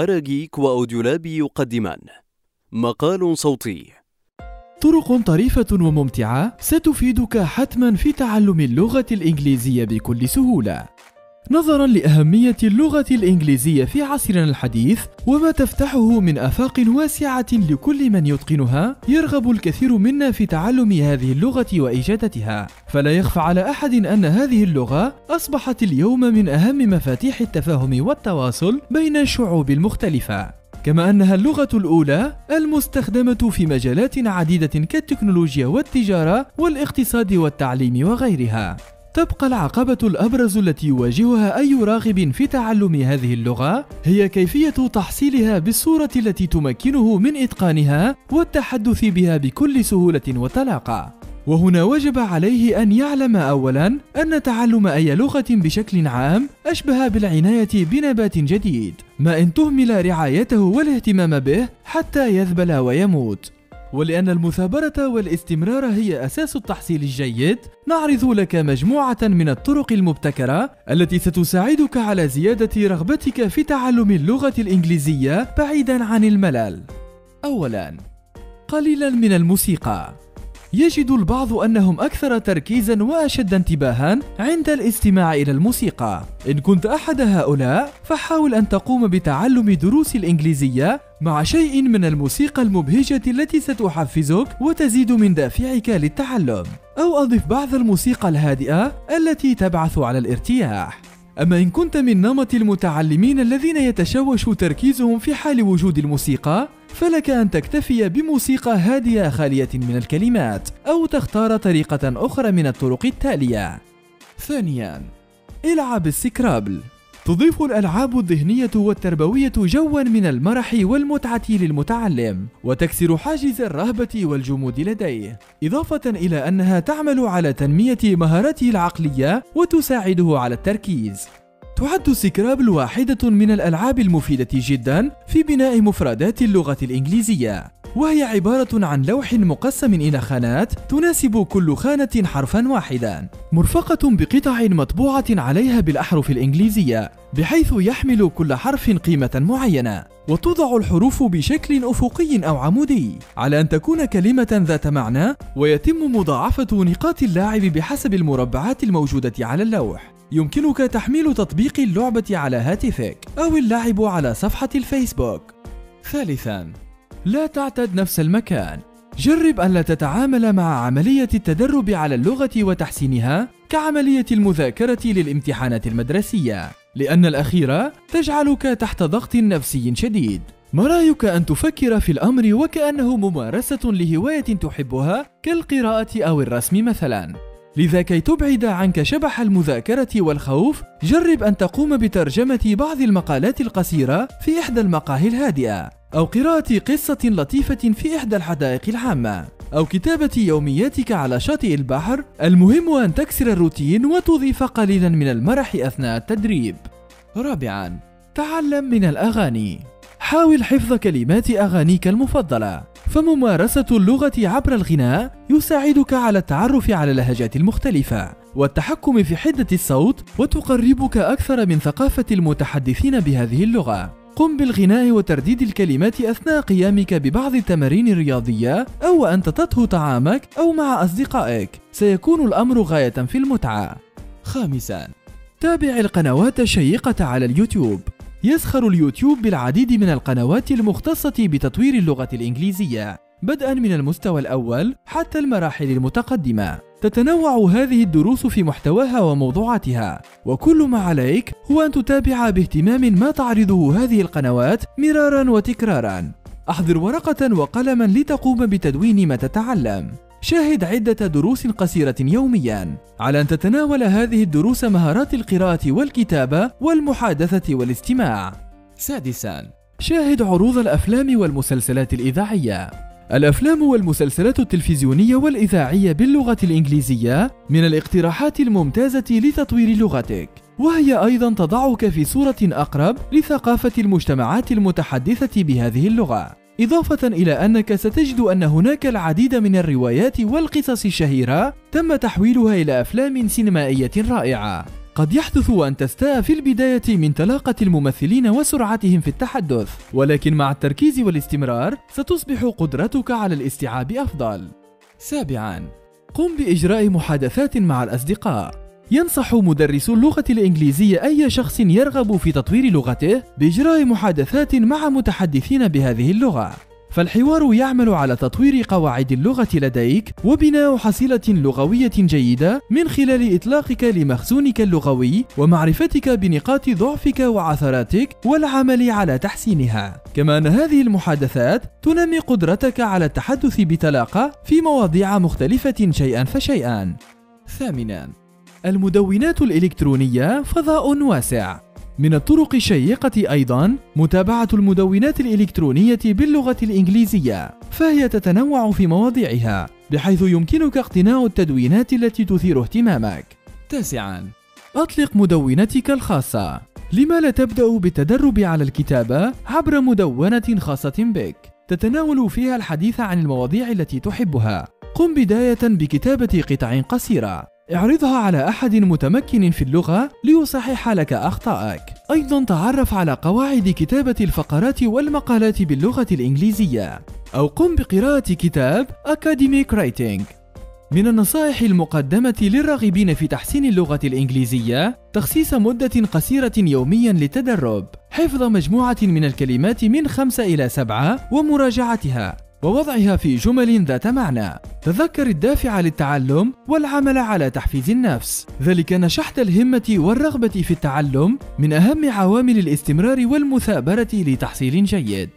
أراجيك وأوديولاب يقدمان مقال صوتي طرق طريفة وممتعة ستفيدك حتما في تعلم اللغة الإنجليزية بكل سهولة. نظرا لأهمية اللغة الإنجليزية في عصرنا الحديث وما تفتحه من آفاق واسعة لكل من يتقنها، يرغب الكثير منا في تعلم هذه اللغة وإجادتها، فلا يخفى على أحد أن هذه اللغة أصبحت اليوم من أهم مفاتيح التفاهم والتواصل بين الشعوب المختلفة. كما أنها اللغة الأولى المستخدمة في مجالات عديدة كالتكنولوجيا والتجارة والاقتصاد والتعليم وغيرها. تبقى العقبة الأبرز التي يواجهها أي راغب في تعلم هذه اللغة هي كيفية تحصيلها بالصورة التي تمكنه من إتقانها والتحدث بها بكل سهولة وطلاقة. وهنا وجب عليه أن يعلم أولا أن تعلم أي لغة بشكل عام أشبه بالعناية بنبات جديد ما إن تهمل رعايته والاهتمام به حتى يذبل ويموت ولأن المثابرة والاستمرار هي أساس التحصيل الجيد، نعرض لك مجموعة من الطرق المبتكرة التي ستساعدك على زيادة رغبتك في تعلم اللغة الإنجليزية بعيدًا عن الملل. أولاً، قليلاً من الموسيقى. يجد البعض أنهم أكثر تركيزا وأشد انتباها عند الاستماع إلى الموسيقى. إن كنت أحد هؤلاء فحاول أن تقوم بتعلم دروس الإنجليزية مع شيء من الموسيقى المبهجة التي ستحفزك وتزيد من دافعك للتعلم. أو أضف بعض الموسيقى الهادئة التي تبعث على الارتياح. أما إن كنت من نمط المتعلمين الذين يتشوش تركيزهم في حال وجود الموسيقى فلك أن تكتفي بموسيقى هادئة خالية من الكلمات أو تختار طريقة أخرى من الطرق التالية. ثانياً إلعب السكرابل. تضيف الألعاب الذهنية والتربوية جوا من المرح والمتعة للمتعلم وتكسر حاجز الرهبة والجمود لديه. إضافة إلى أنها تعمل على تنمية مهاراته العقلية وتساعده على التركيز. تعد سكرابل واحدة من الألعاب المفيدة جدا في بناء مفردات اللغة الإنجليزية. وهي عبارة عن لوح مقسم إلى خانات تناسب كل خانة حرفا واحدا. مرفقة بقطع مطبوعة عليها بالأحرف الإنجليزية بحيث يحمل كل حرف قيمة معينة وتوضع الحروف بشكل أفقي أو عمودي. على أن تكون كلمة ذات معنى ويتم مضاعفة نقاط اللاعب بحسب المربعات الموجودة على اللوح. يمكنك تحميل تطبيق اللعبة على هاتفك أو اللعب على صفحة الفيسبوك. ثالثا لا تعتد نفس المكان. جرب ألا تتعامل مع عملية التدرب على اللغة وتحسينها كعملية المذاكرة للامتحانات المدرسية. لأن الأخيرة تجعلك تحت ضغط نفسي شديد. ما رأيك أن تفكر في الأمر وكأنه ممارسة لهواية تحبها كالقراءة أو الرسم مثلا؟ لذا كي تبعد عنك شبح المذاكرة والخوف جرب أن تقوم بترجمة بعض المقالات القصيرة في إحدى المقاهي الهادئة. أو قراءة قصة لطيفة في إحدى الحدائق العامة أو كتابة يومياتك على شاطئ البحر المهم أن تكسر الروتين وتضيف قليلا من المرح أثناء التدريب. رابعا تعلم من الأغاني. حاول حفظ كلمات أغانيك المفضلة. فممارسة اللغة عبر الغناء يساعدك على التعرف على اللهجات المختلفة والتحكم في حدة الصوت وتقربك أكثر من ثقافة المتحدثين بهذه اللغة. قم بالغناء وترديد الكلمات أثناء قيامك ببعض التمارين الرياضية أو وأنت تطهو طعامك أو مع أصدقائك. سيكون الأمر غاية في المتعة. خامسا تابع القنوات الشيقة على اليوتيوب. يزخر اليوتيوب بالعديد من القنوات المختصة بتطوير اللغة الإنجليزية بدءا من المستوى الأول حتى المراحل المتقدمة. تتنوع هذه الدروس في محتواها وموضوعاتها. وكل ما عليك هو أن تتابع باهتمام ما تعرضه هذه القنوات مرارا وتكرارا. أحضر ورقة وقلما لتقوم بتدوين ما تتعلم. شاهد عدة دروس قصيرة يوميا. على أن تتناول هذه الدروس مهارات القراءة والكتابة والمحادثة والاستماع. سادسا. شاهد عروض الأفلام والمسلسلات الإذاعية. الأفلام والمسلسلات التلفزيونية والإذاعية باللغة الإنجليزية من الاقتراحات الممتازة لتطوير لغتك. وهي أيضا تضعك في صورة أقرب لثقافة المجتمعات المتحدثة بهذه اللغة. إضافة إلى أنك ستجد أن هناك العديد من الروايات والقصص الشهيرة تم تحويلها إلى أفلام سينمائية رائعة. قد يحدث أن تستاء في البداية من طلاقة الممثلين وسرعتهم في التحدث ولكن مع التركيز والاستمرار ستصبح قدرتك على الاستيعاب أفضل. سابعا قم بإجراء محادثات مع الأصدقاء. ينصح مدرس اللغة الإنجليزية أي شخص يرغب في تطوير لغته بإجراء محادثات مع متحدثين بهذه اللغة. فالحوار يعمل على تطوير قواعد اللغة لديك وبناء حصيلة لغوية جيدة من خلال إطلاقك لمخزونك اللغوي ومعرفتك بنقاط ضعفك وعثراتك والعمل على تحسينها. كما أن هذه المحادثات تنمي قدرتك على التحدث بطلاقة في مواضيع مختلفة شيئا فشيئا. ثامنا المدونات الإلكترونية فضاء واسع من الطرق الشيقة أيضا متابعة المدونات الإلكترونية باللغة الإنجليزية فهي تتنوع في مواضيعها بحيث يمكنك اقتناء التدوينات التي تثير اهتمامك. تاسعا أطلق مدونتك الخاصة. لما لا تبدأ بالتدرب على الكتابة عبر مدونة خاصة بك؟ تتناول فيها الحديث عن المواضيع التي تحبها. قم بداية بكتابة قطع قصيرة. اعرضها على أحد متمكن في اللغة ليصحح لك أخطائك. أيضا تعرف على قواعد كتابة الفقرات والمقالات باللغة الإنجليزية. أو قم بقراءة كتاب Academic Writing. من النصائح المقدمة للراغبين في تحسين اللغة الإنجليزية تخصيص مدة قصيرة يوميا للتدرب، حفظ مجموعة من الكلمات من خمسة إلى سبعة ومراجعتها، ووضعها في جمل ذات معنى. تذكر الدافع للتعلم والعمل على تحفيز النفس. ذلك نشحت الهمة والرغبة في التعلم من أهم عوامل الاستمرار والمثابرة لتحصيل جيد.